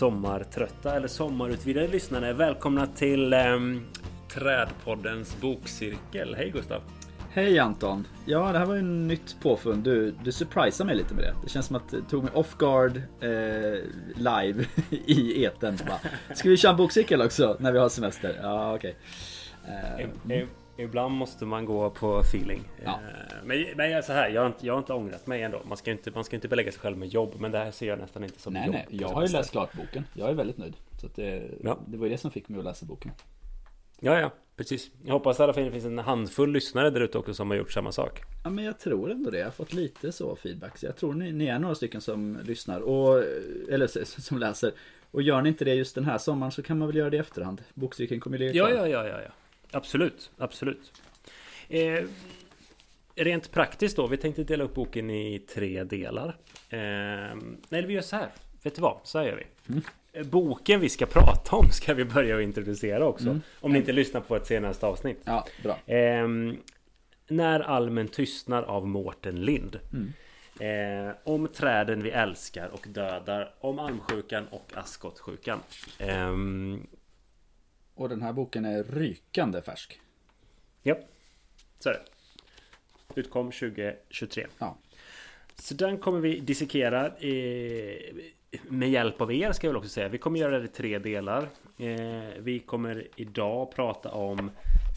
sommartrötta eller sommarutvidgade lyssnare. Välkomna till eh, Trädpoddens bokcirkel. Hej Gustav! Hej Anton! Ja, det här var ju nytt påfund. Du, du surprisade mig lite med det. Det känns som att det tog mig off guard eh, live i eten. Ska vi köra en bokcirkel också när vi har semester? Ja, okej. Okay. Eh, Ibland måste man gå på feeling. Ja. Eh, men, men jag, så här, jag, har inte, jag har inte ångrat mig ändå. Man ska, inte, man ska inte belägga sig själv med jobb. Men det här ser jag nästan inte som nej, jobb. Nej, jag har ju läst klart boken. Jag är väldigt nöjd. Så det, ja. det var ju det som fick mig att läsa boken. Ja, ja, precis. Jag hoppas att det finns en handfull lyssnare där ute också som har gjort samma sak. Ja, men jag tror ändå det. Jag har fått lite så feedback. Så jag tror ni, ni är några stycken som lyssnar och eller som läser. Och gör ni inte det just den här sommaren så kan man väl göra det i efterhand. Bokcirkeln kommer ju ja, ja, ja, ja, ja. Absolut, absolut. Eh, rent praktiskt då, vi tänkte dela upp boken i tre delar. Eh, nej, vi gör så här. Vet du vad? Så här gör vi. Mm. Eh, boken vi ska prata om ska vi börja att introducera också. Mm. Om ni inte lyssnar på ett senaste avsnitt. Ja, bra. Eh, När almen tystnar av Mårten Lind. Mm. Eh, om träden vi älskar och dödar. Om almsjukan och askottsjukan. Och den här boken är rykande färsk. Ja. Så är det. Utkom 2023. Ja. Så den kommer vi dissekera eh, med hjälp av er ska jag väl också säga. Vi kommer göra det i tre delar. Eh, vi kommer idag prata om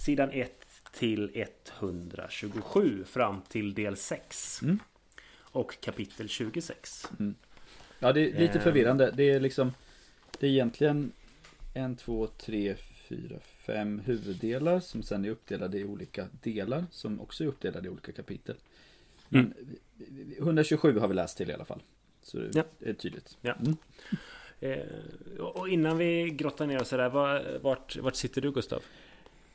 sidan 1 till 127 fram till del 6. Mm. Och kapitel 26. Mm. Ja, det är lite eh. förvirrande. Det är liksom Det är egentligen en, två, tre, fyra, fem huvuddelar som sen är uppdelade i olika delar som också är uppdelade i olika kapitel. Men mm. 127 har vi läst till i alla fall. Så det ja. är tydligt. Ja. Mm. Eh, och innan vi grottar ner oss där, vart, vart sitter du Gustav?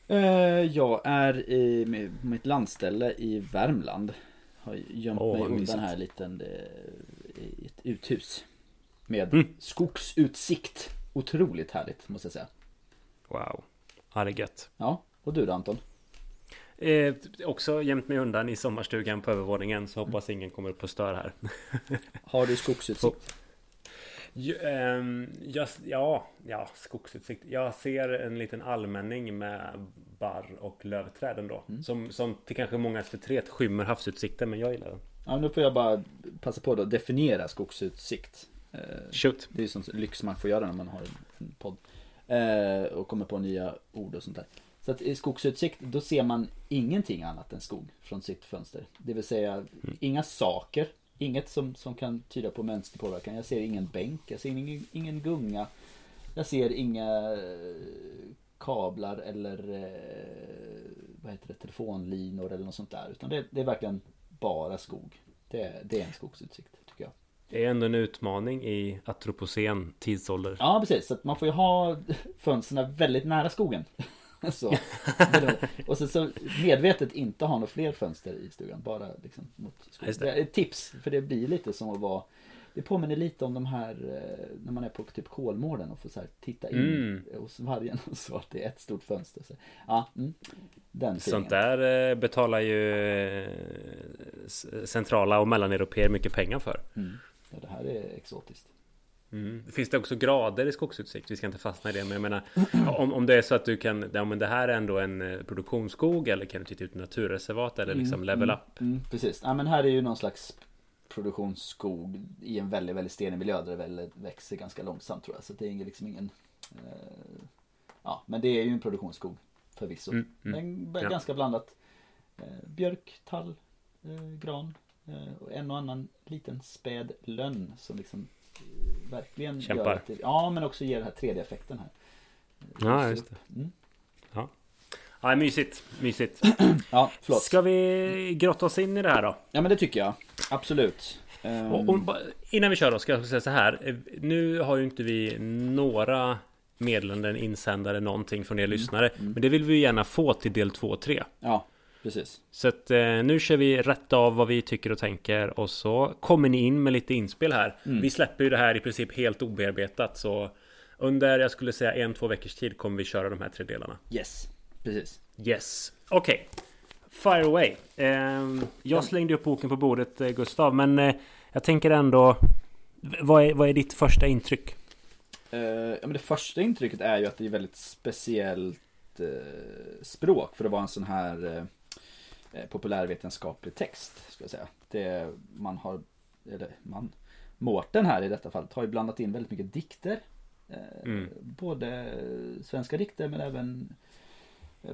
Eh, jag är i mitt landställe i Värmland. Har gömt oh, mig undan mysigt. här liten, eh, i ett uthus. Med mm. skogsutsikt. Otroligt härligt måste jag säga. Wow. Ja, det är gött. Ja, och du då Anton? Eh, också gömt mig undan i sommarstugan på övervåningen så hoppas ingen kommer upp och stör här. Har du skogsutsikt? Ja, ehm, ja, ja, skogsutsikt. Jag ser en liten allmänning med barr och lövträd ändå. Mm. Som, som till kanske många förtret skymmer havsutsikten, men jag gillar den. Ja, nu får jag bara passa på att definiera skogsutsikt. Eh, Shoot. Det är ju sånt lyx man får göra när man har en podd. Eh, och kommer på nya ord och sånt där. Så att i skogsutsikt då ser man ingenting annat än skog från sitt fönster. Det vill säga mm. inga saker. Inget som, som kan tyda på mänsklig påverkan. Jag ser ingen bänk, jag ser ingen, ingen gunga. Jag ser inga eh, kablar eller eh, vad heter det, telefonlinor eller något sånt där. Utan det, det är verkligen bara skog. Det, det är en skogsutsikt. Det är ändå en utmaning i atropocen tidsålder. Ja, precis. Så att man får ju ha fönstren väldigt nära skogen. så. Och så, så medvetet inte ha några fler fönster i stugan. Bara liksom mot skogen. Det. ett tips. För det blir lite som att vara det påminner lite om de här eh, när man är på typ Kolmården och får så titta in mm. hos vargen och så att det är ett stort fönster. Så, ja, mm, den Sånt där eh, betalar ju eh, centrala och mellaneuropeer mycket pengar för. Mm. Ja, det här är exotiskt. Mm. Finns det också grader i skogsutsikt? Vi ska inte fastna i det, men jag menar om, om det är så att du kan, ja men det här är ändå en eh, produktionsskog eller kan du titta ut naturreservat eller liksom mm, level mm, up? Mm, precis, ja men här är ju någon slags produktionsskog i en väldigt, väldigt stenig miljö där det väl växer ganska långsamt tror jag. Så det är liksom ingen, eh, ja men det är ju en produktionsskog förvisso. Mm, mm, ja. Ganska blandat. Eh, björk, tall, eh, gran, och en och annan liten späd lönn som liksom eh, verkligen Kämpar. gör att Ja, men också ger den här 3D-effekten här. Ja, just det. Mm. Ja. Ja, mysigt. Mysigt. ja, förlåt. Ska vi grotta oss in i det här då? Ja, men det tycker jag. Absolut. Och, och, innan vi kör då ska jag säga så här. Nu har ju inte vi några meddelanden, insändare, någonting från er mm. lyssnare. Mm. Men det vill vi gärna få till del 2 och 3. Ja, Precis. Så att eh, nu kör vi rätt av vad vi tycker och tänker och så kommer ni in med lite inspel här. Mm. Vi släpper ju det här i princip helt obearbetat så under, jag skulle säga en, två veckors tid kommer vi köra de här tre delarna. Yes, precis. Yes, okej. Okay. Fire away. Eh, jag slängde upp boken på bordet eh, Gustav, men eh, jag tänker ändå vad är, vad är ditt första intryck? Eh, ja, men det första intrycket är ju att det är väldigt speciellt eh, språk för att vara en sån här populärvetenskaplig text. Ska jag säga. Det man har, eller man, Mårten här i detta fallet har ju blandat in väldigt mycket dikter. Eh, mm. Både svenska dikter men även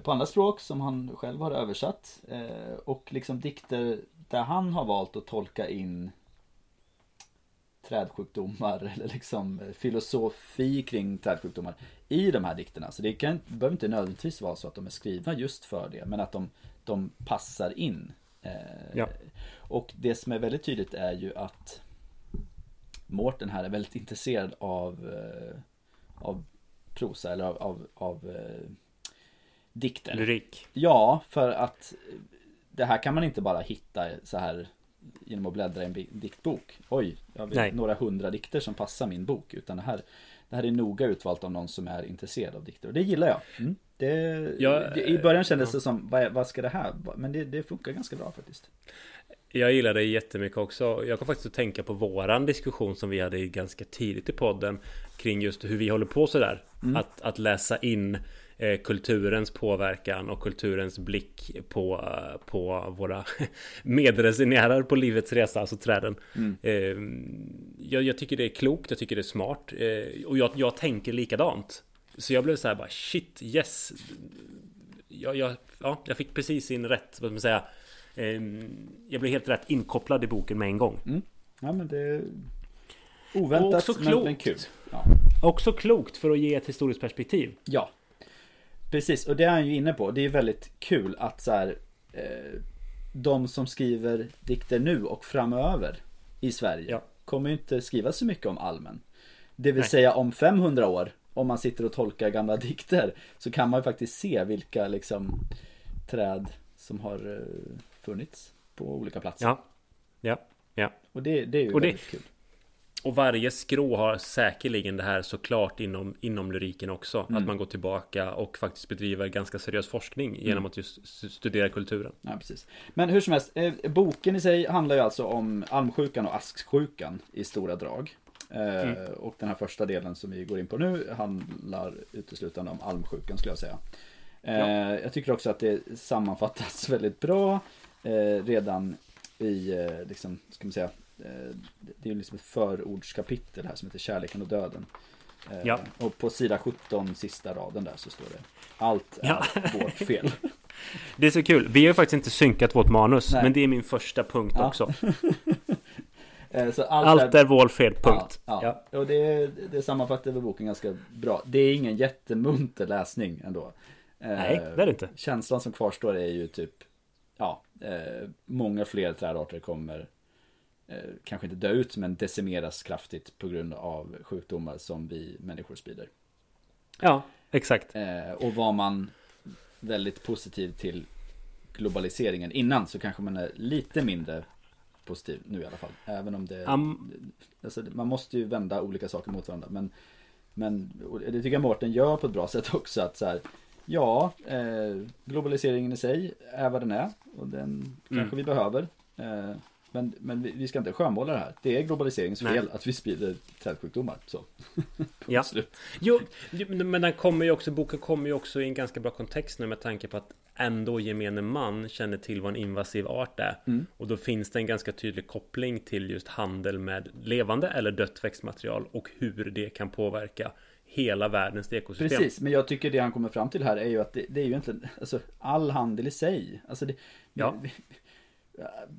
på andra språk som han själv har översatt. Eh, och liksom dikter där han har valt att tolka in trädsjukdomar eller liksom filosofi kring trädsjukdomar i de här dikterna. Så det, kan, behöver inte nödvändigtvis vara så att de är skrivna just för det, men att de, de passar in. Eh, ja. Och det som är väldigt tydligt är ju att Mårten här är väldigt intresserad av, eh, av prosa eller av, av, av eh, dikter. Lyrik. Ja, för att det här kan man inte bara hitta så här genom att bläddra i en diktbok. Oj, jag har några hundra dikter som passar min bok. Utan det här, det här är noga utvalt av någon som är intresserad av dikter. Och det gillar jag. Mm. Det, ja, det, I början kändes det som, vad, vad ska det här? Men det, det funkar ganska bra faktiskt. Jag gillar det jättemycket också. Jag kom faktiskt att tänka på våran diskussion som vi hade ganska tidigt i podden kring just hur vi håller på sådär. Mm. Att, att läsa in Eh, kulturens påverkan och kulturens blick på, eh, på våra medresenärer på livets resa, alltså träden. Mm. Eh, jag, jag, tycker det är klokt, jag tycker det är smart och jag, jag tänker likadant. Så jag blev så här bara shit, yes. Jag, jag, ja, jag fick precis in rätt, vad ska man säga. Jag blev helt rätt inkopplad i boken med en gång. Mm. Ja men det oväntat men, men kul. Ja. Också klokt för att ge ett historiskt perspektiv. Ja, Precis, och det är han ju inne på. Det är väldigt kul att så här, eh, de som skriver dikter nu och framöver i Sverige ja. kommer ju inte skriva så mycket om almen. Det vill Nej. säga om 500 år, om man sitter och tolkar gamla dikter, så kan man ju faktiskt se vilka liksom träd som har eh, funnits på olika platser. Ja, ja, ja. Och det, det är ju och väldigt det, kul. Och varje skrå har säkerligen det här såklart inom, inom lyriken också. Mm. Att man går tillbaka och faktiskt bedriver ganska seriös forskning mm. genom att just studera kulturen. Ja, precis. Men hur som helst, eh, boken i sig handlar ju alltså om almsjukan och asksjukan i stora drag. Eh, mm. Och den här första delen som vi går in på nu handlar uteslutande om almsjukan skulle jag säga. Eh, ja. Jag tycker också att det sammanfattas väldigt bra redan i, liksom, ska man säga, Eh, det är liksom ett förordskapitel här som heter Kärleken och döden. Eh, ja. Och på sida 17, sista raden där så står det Allt är ja. vårt fel. Det är så kul. Vi har faktiskt inte synkat vårt manus, Nej. men det är min första punkt ja. också. Eh, så allt, allt är, är vår fel, punkt. Ja, ja. ja. och det, det sammanfattar väl boken ganska bra. Det är ingen jättemunter läsning ändå. Nej, det är det inte. Känslan som kvarstår är ju typ, ja, många fler trädarter kommer eh, kanske inte dö ut men decimeras kraftigt på grund av sjukdomar som vi människor sprider. Ja, exakt. Eh, och var man väldigt positiv till globaliseringen innan så kanske man är lite mindre positiv nu i alla fall. Även om det, um, alltså, man måste ju vända olika saker mot varandra. Men, men det tycker jag Mårten gör på ett bra sätt också. att så här, Ja, eh, globaliseringen i sig är vad den är. Och den mm. kanske vi behöver. Eh, men, men vi ska inte skönmåla det här. Det är globaliseringens fel att vi sprider trädsjukdomar. Så. ja. Slut. Jo, men den kommer ju också, boken kommer ju också i en ganska bra kontext nu med tanke på att ändå gemene man känner till vad en invasiv art är. Mm. Och då finns det en ganska tydlig koppling till just handel med levande eller dött växtmaterial och hur det kan påverka hela världens ekosystem. Precis, men jag tycker det han kommer fram till här är ju att det, det är ju egentligen alltså, all handel i sig. Alltså det, ja. Vi,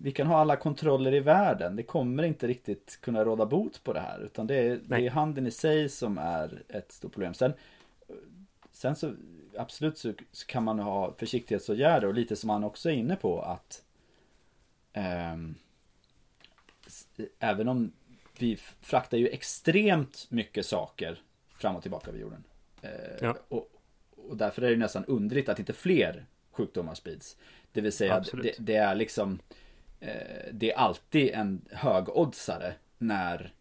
vi kan ha alla kontroller i världen. Det kommer inte riktigt kunna råda bot på det här. Utan det är, det är handeln i sig som är ett stort problem. Sen, sen så absolut så, så kan man ha försiktighetsåtgärder och lite som han också är inne på att eh, även om vi fraktar ju extremt mycket saker fram och tillbaka vid jorden. Eh, ja. och, och därför är det nästan underligt att inte fler sjukdomar sprids. Det vill säga det, det, är liksom eh, Det är alltid en högoddsare när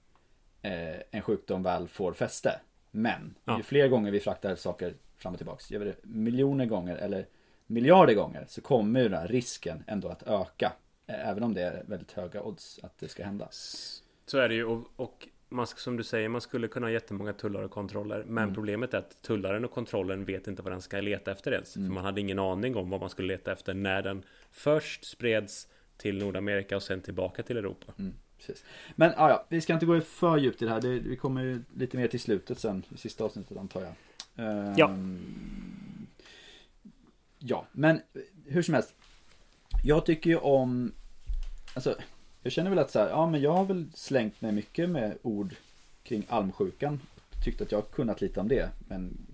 eh, en sjukdom väl får fäste. Men ja. ju fler gånger vi fraktar saker fram och tillbaks, gör vi det miljoner gånger eller miljarder gånger så kommer ju den här risken ändå att öka. Eh, även om det är väldigt höga odds att det ska hända. Så är det ju och, och man, som du säger, man skulle kunna ha jättemånga tullar och kontroller. Men mm. problemet är att tullaren och kontrollen vet inte vad den ska leta efter ens. Mm. För man hade ingen aning om vad man skulle leta efter när den först spreds till Nordamerika och sen tillbaka till Europa. Mm. Precis. Men ah, ja, vi ska inte gå för djupt i det här. Det, vi kommer lite mer till slutet sen. I sista avsnittet antar jag. Uh, ja. Ja, men hur som helst. Jag tycker ju om Alltså Jag känner väl att så här, ja men jag har väl slängt mig mycket med ord Kring almsjukan. Tyckt att jag har kunnat lite om det men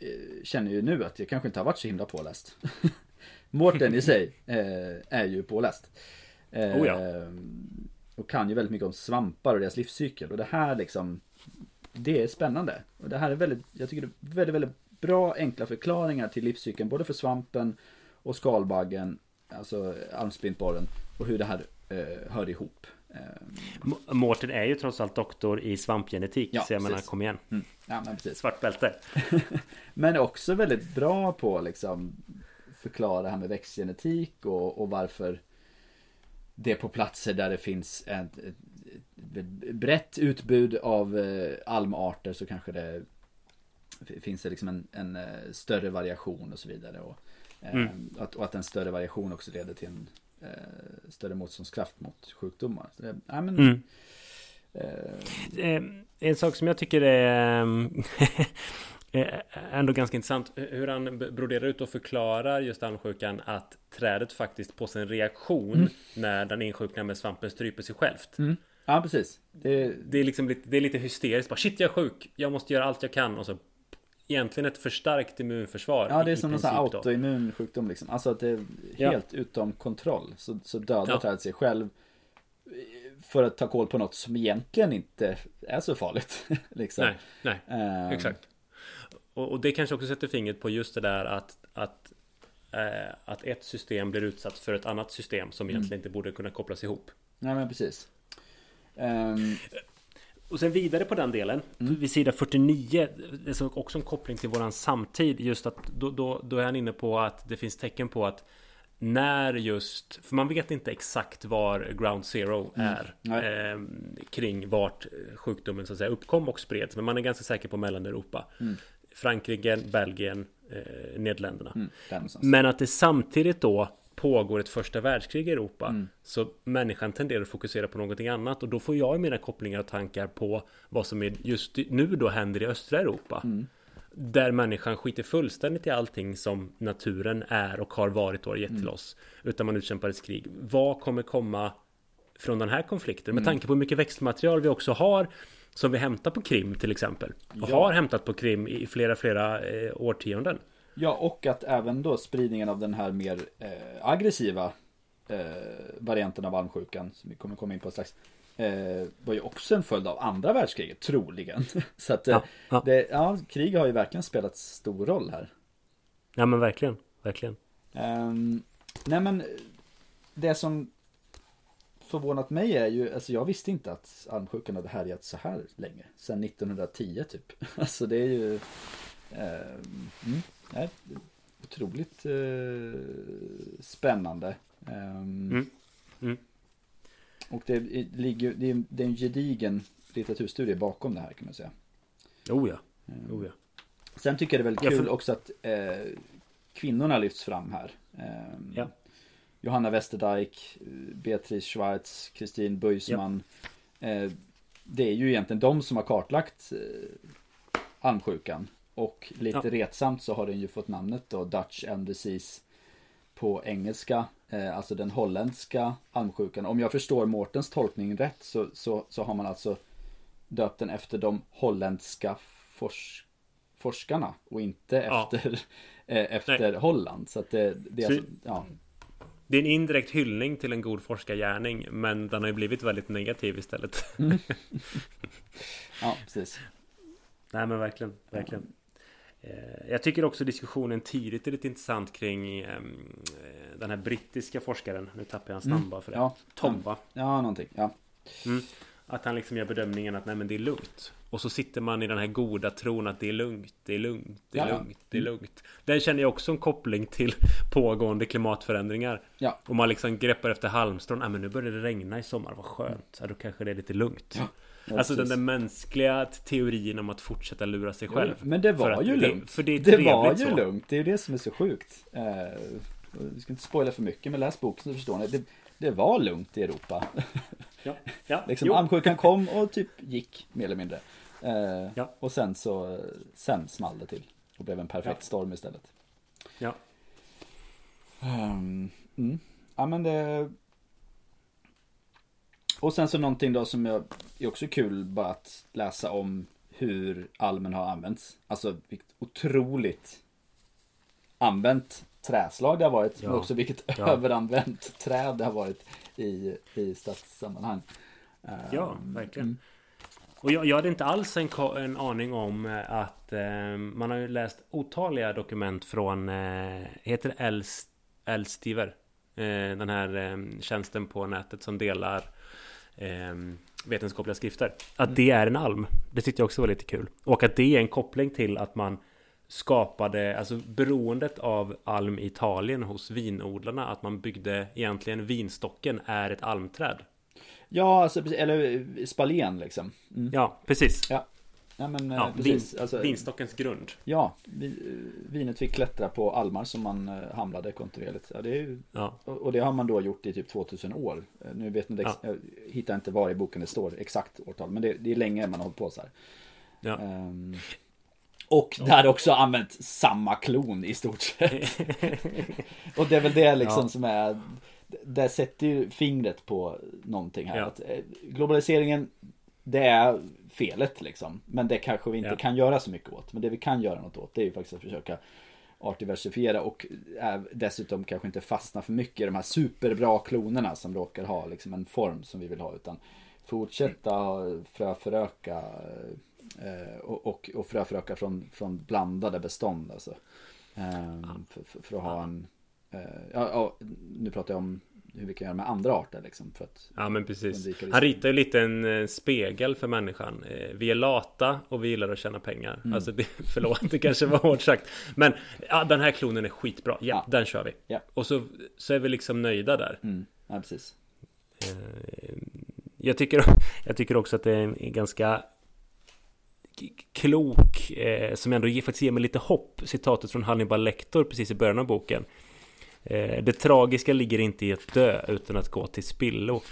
eh, Känner ju nu att jag kanske inte har varit så himla påläst. Mårten i sig eh, är ju påläst. Eh, oh ja. Och kan ju väldigt mycket om svampar och deras livscykel. Och det här liksom Det är spännande. Och det här är väldigt Jag tycker det är väldigt, väldigt bra enkla förklaringar till livscykeln både för svampen och skalbaggen Alltså almsprintborren och hur det här eh, hör ihop. Eh, Mårten är ju trots allt doktor i svampgenetik. Ja, så jag menar, kom igen. Mm. Ja, men precis. Svart bälte. men också väldigt bra på liksom förklara det här med växtgenetik och, och varför det på platser där det finns ett, ett, ett brett utbud av eh, almarter så kanske det finns det liksom en, en, eh, större variation och så vidare. Och, eh, mm. att, och att en större variation också leder till en eh, större motståndskraft mot sjukdomar. Så det, ja, men, mm. eh, en sak som jag tycker är ändå ganska intressant hur han broderar ut och förklarar just almsjukan att trädet faktiskt på sin reaktion mm. när den insjuknar med svampen stryper sig självt. Mm. Ja, precis. Det... det, är liksom lite, det är lite hysteriskt. Bara, Shit, jag är sjuk. Jag måste göra allt jag kan. Och så egentligen ett förstärkt immunförsvar. Ja, det är som en autoimmun sjukdom liksom. Alltså att det är helt ja. utom kontroll. Så, så dödar ja. trädet sig själv. För att ta koll på något som egentligen inte är så farligt. liksom. Nej, nej, um... exakt. Och, och, det kanske också sätter fingret på just det där att, att, eh, att ett system blir utsatt för ett annat system som egentligen mm. inte borde kunna kopplas ihop. Nej, men precis. Um... Och sen vidare på den delen, mm. vid sida 49, det är också en koppling till våran samtid. Just att då, då, då är han inne på att det finns tecken på att när just, för man vet inte exakt var ground zero mm. är eh, kring vart sjukdomen så att säga uppkom och spreds. Men man är ganska säker på Mellaneuropa. Mm. Frankrike, Belgien, eh, Nederländerna. Mm, men att det samtidigt då pågår ett första världskrig i Europa mm. Så människan tenderar att fokusera på någonting annat Och då får jag mina kopplingar och tankar på Vad som är just nu då händer i östra Europa mm. Där människan skiter fullständigt i allting som naturen är och har varit och har gett mm. till oss Utan man utkämpar ett krig Vad kommer komma från den här konflikten? Med mm. tanke på hur mycket växtmaterial vi också har Som vi hämtar på Krim till exempel Och ja. har hämtat på Krim i flera flera eh, årtionden Ja, och att även då spridningen av den här mer eh, aggressiva eh, varianten av almsjukan, som vi kommer komma in på strax, eh, var ju också en följd av andra världskriget, troligen. Så att ja, ja. Det, ja, krig har ju verkligen spelat stor roll här. Ja, men verkligen, verkligen. Um, nej, men det som förvånat mig är ju, alltså jag visste inte att almsjukan hade härjat så här länge. Sedan 1910 typ. Alltså det är ju... Eh, mm nej, otroligt eh, spännande. Um, mm. Mm. Och det, ligger, det, är, det är en gedigen litteraturstudie bakom det här kan man säga. Oh ja. Um, oh ja. Sen tycker jag det är väldigt kul för... också att eh, kvinnorna lyfts fram här. Um, ja. Johanna Westerdijk, Beatrice Schwarz, Kristin Buisman. Ja. Eh, det är ju egentligen de som har kartlagt eh, almsjukan. Och lite ja. retsamt så har den ju fått namnet då Dutch Disease på engelska. Eh, alltså den holländska almsjukan. Om jag förstår Mårtens tolkning rätt så, så, så har man alltså döpt den efter de holländska fors forskarna och inte efter, ja. eh, efter Holland. Så att det, det är så, alltså, ja. Det är en indirekt hyllning till en god forskargärning men den har ju blivit väldigt negativ istället. Mm. ja, precis. Nej men verkligen, verkligen. Eh, jag tycker också diskussionen tidigt är lite intressant kring ehm, eh, den här brittiska forskaren. Nu tappar jag hans namn mm. bara för det. Ja, Tom va? Ja, någonting. Ja. Mm. Att han liksom gör bedömningen att nej men det är lugnt. Och så sitter man i den här goda tron att det är lugnt, det är lugnt, det är ja, lugnt, det är mm. lugnt. Den känner jag också en koppling till pågående klimatförändringar. Ja. Och man liksom greppar efter halmstrån. Nej men nu börjar det regna i sommar, vad skönt. Ja, då kanske det är lite lugnt. Ja. Alltså den där mänskliga teorin om att fortsätta lura sig själv. Jo, men det var ju det, lugnt. För det, det var ju så. lugnt. Det är ju det som är så sjukt. Uh, vi ska inte spoila för mycket, men läs boken så förstår ni. Det, det var lugnt i Europa. Ja, ja. liksom amsjukan kom och typ gick mer eller mindre. Uh, ja. Och sen så, sen small det till. Och blev en perfekt storm istället. Ja. Um, mm. Ja men det och sen så någonting då som jag är också kul bara att läsa om hur almen har använts. Alltså vilket otroligt använt träslag det har varit. Ja. Men också vilket ja. överanvänt träd det har varit i, i stadssammanhang. Ja, ehm, verkligen. Mm. Och jag, jag, hade inte alls en, en aning om eh, att eh, man har ju läst otaliga dokument från, eh, heter Elstiver? Eh, den här eh, tjänsten på nätet som delar vetenskapliga skrifter. Att mm. det är en alm. Det tyckte jag också var lite kul. Och att det är en koppling till att man skapade, alltså beroendet av alm i Italien hos vinodlarna, att man byggde egentligen vinstocken är ett almträd. Ja, alltså, eller spalén liksom. Mm. Ja, precis. Ja. Ja, men, ja, precis. Vin, alltså, vinstockens grund. Ja, vinet fick klättra på almar som man eh, hamlade kontinuerligt. Ja, det ju, ja. Och det har man då gjort i typ 2000 år. Eh, nu vet ni, ja. jag hittar inte var i boken det står exakt årtal, men det, det är länge man har hållit på så här. Ja. Um, och ja. där också använt samma klon i stort sett. och det är väl det liksom som är det sätter ju fingret på någonting här. Att eh, globaliseringen det är felet liksom. Men det kanske vi inte ja. kan göra så mycket åt. Men det vi kan göra något åt det är ju faktiskt att försöka artdiversifiera och dessutom kanske inte fastna för mycket i de här superbra klonerna som råkar ha liksom en form som vi vill ha. Utan fortsätta fröföröka eh, och, och, och fröföröka från, från blandade bestånd. Alltså. Ehm, för, för, för, att ha en, eh, ja, ja, nu pratar jag om hur vi kan göra med andra arter liksom för att Ja men precis. Han ritar ju lite en spegel för människan. Eh, Vi är lata och vi gillar att tjäna pengar. Mm. Alltså det, förlåt det kanske var hårt sagt. Men ja, den här klonen är skitbra. Ja, ja. den kör vi. Ja. Och så, så är vi liksom nöjda där. Mm. Ja precis. Eh, jag tycker, jag tycker också att det är en ganska klok eh, som ändå faktiskt ger mig lite hopp Citatet från Hannibal Lecter precis i början av boken det tragiska ligger inte i att dö utan att gå till spillo.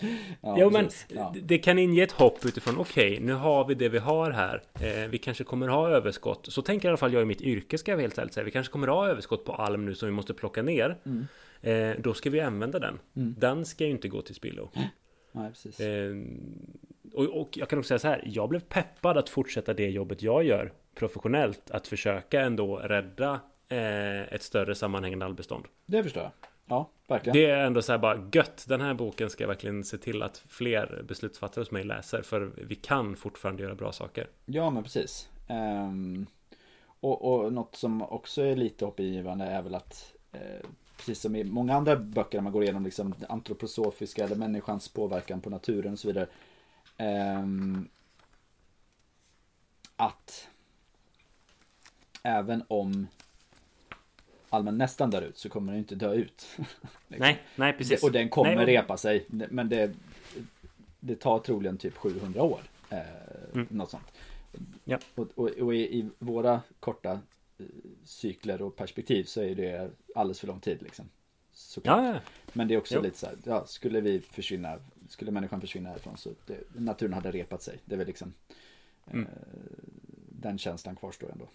ja, jo, men ja. det kan inge ett hopp utifrån okej, okay, nu har vi det vi har här. Eh, vi kanske kommer ha överskott. Så tänker i alla fall jag i mitt yrke ska jag helt ärligt säga. Vi kanske kommer ha överskott på alm nu som vi måste plocka ner. Mm. Eh, då ska vi använda den. Mm. Den ska ju inte gå till spillo. Nej, precis. Eh, och, och, jag kan också säga så här. Jag blev peppad att fortsätta det jobbet jag gör professionellt. Att försöka ändå rädda eh, ett större sammanhängande allbestånd. Det förstår jag. Ja, verkligen. Det är ändå så här bara gött. Den här boken ska jag verkligen se till att fler beslutsfattare hos mig läser. För vi kan fortfarande göra bra saker. Ja, men precis. Um, och, och något som också är lite hoppingivande är väl att eh, precis som i många andra böcker där man går igenom liksom antroposofiska eller människans påverkan på naturen och så vidare. Um, att även om allmän nästan dör ut så kommer den inte dö ut. liksom. Nej, nej precis. Och den kommer nej, repa sig. Men det, det tar troligen typ 700 år. Eh, mm. Något sånt. Ja. Och, och, och i, i, våra korta eh, cykler och perspektiv så är det alldeles för lång tid liksom. Ja, ja. Men det är också jo. lite så här, ja, skulle vi försvinna, skulle människan försvinna härifrån så det, naturen hade repat sig. Det är väl liksom mm. eh, den känslan kvarstår ändå.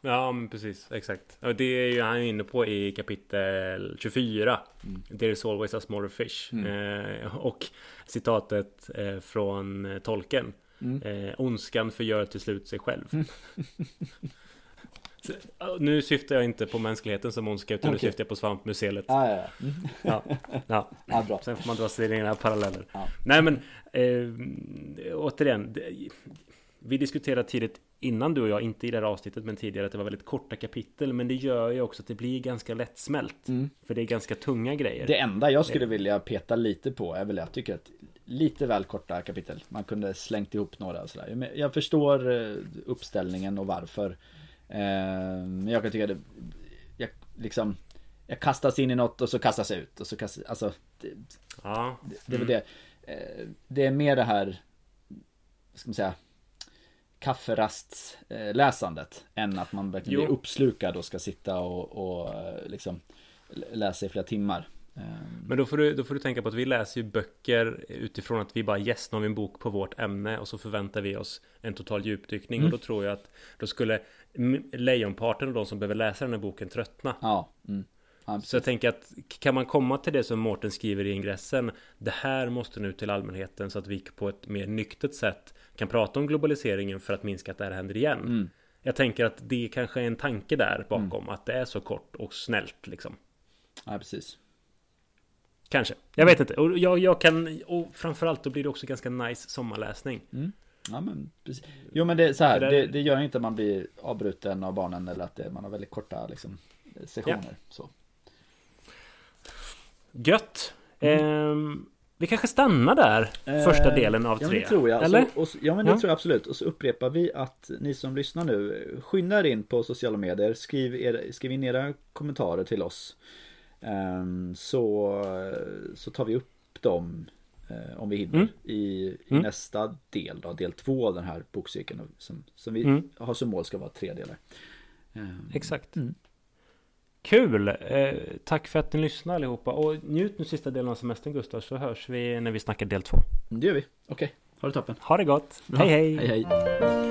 Ja men precis, exakt. Och det är ju han inne på i kapitel 24. Mm. There is always a smaller fish. Mm. Eh, och citatet eh, från tolken. Mm. Eh, Ondskan förgör till slut sig själv. Mm. Så, nu syftar jag inte på mänskligheten som ondska utan okay. nu syftar jag på svampmuseet. Ah, ja, ja. Mm. ja, ja. ah, bra. Sen får man dra sina paralleller. Ah. Nej men eh, återigen. Vi diskuterade tidigt innan du och jag, inte i det här avsnittet men tidigare att det var väldigt korta kapitel Men det gör ju också att det blir ganska lättsmält mm. För det är ganska tunga grejer Det enda jag skulle vilja peta lite på är väl jag tycker att Lite väl korta kapitel Man kunde slängt ihop några och sådär Jag förstår eh, uppställningen och varför eh, Men jag kan tycka det Jag liksom Jag kastas in i något och så kastas jag ut och så kastas Alltså det, ja. det, det är väl mm. det eh, det är mer det här, ska man säga, kafferastsläsandet än att man verkligen jo. blir uppslukad och ska sitta och, och eh, liksom läsa i flera timmar. Ehm. Men då får, du, då får du tänka på att vi läser ju böcker utifrån att vi bara yes, har vi en bok på vårt ämne och så förväntar vi oss en total djupdykning mm. och då tror jag att då skulle lejonparten av de som behöver läsa den här boken tröttna. Ja. Mm. Ja, så jag tänker att kan man komma till det som Mårten skriver i ingressen Det här måste nu till allmänheten så att vi på ett mer nyktert sätt kan prata om globaliseringen för att minska att det här händer igen. Mm. Jag tänker att det kanske är en tanke där bakom mm. att det är så kort och snällt liksom. Ja, precis. Kanske. Jag vet inte. Och jag, jag kan... Och framförallt då blir det också ganska nice sommarläsning. Mm. Ja men precis. Jo men det är så här. Det, det, gör inte att man blir avbruten av barnen eller att det, man har väldigt korta liksom, sessioner. Ja. Så. Gött. Mm. Ehm, vi kanske stannar där. Första ehm, delen av tre. Ja det tror jag. Eller? Så, och, ja men det ja. tror jag absolut. Och så upprepar vi att ni som lyssnar nu Skynda in på sociala medier. Skriv, er, skriv in era kommentarer till oss. Ehm, så, så tar vi upp dem eh, om vi hinner mm. i, i mm. nästa del då, del två av den här bokcirkeln som, som vi mm. har som mål ska vara tre delar. Ehm, Exakt. Kul! Eh, tack för att ni lyssnade allihopa och njut nu sista delen av semestern Gustav så hörs vi när vi snackar del två. Det gör vi. Okej, okay. ha det toppen. Ha det gott. Bra. Hej hej! hej, hej.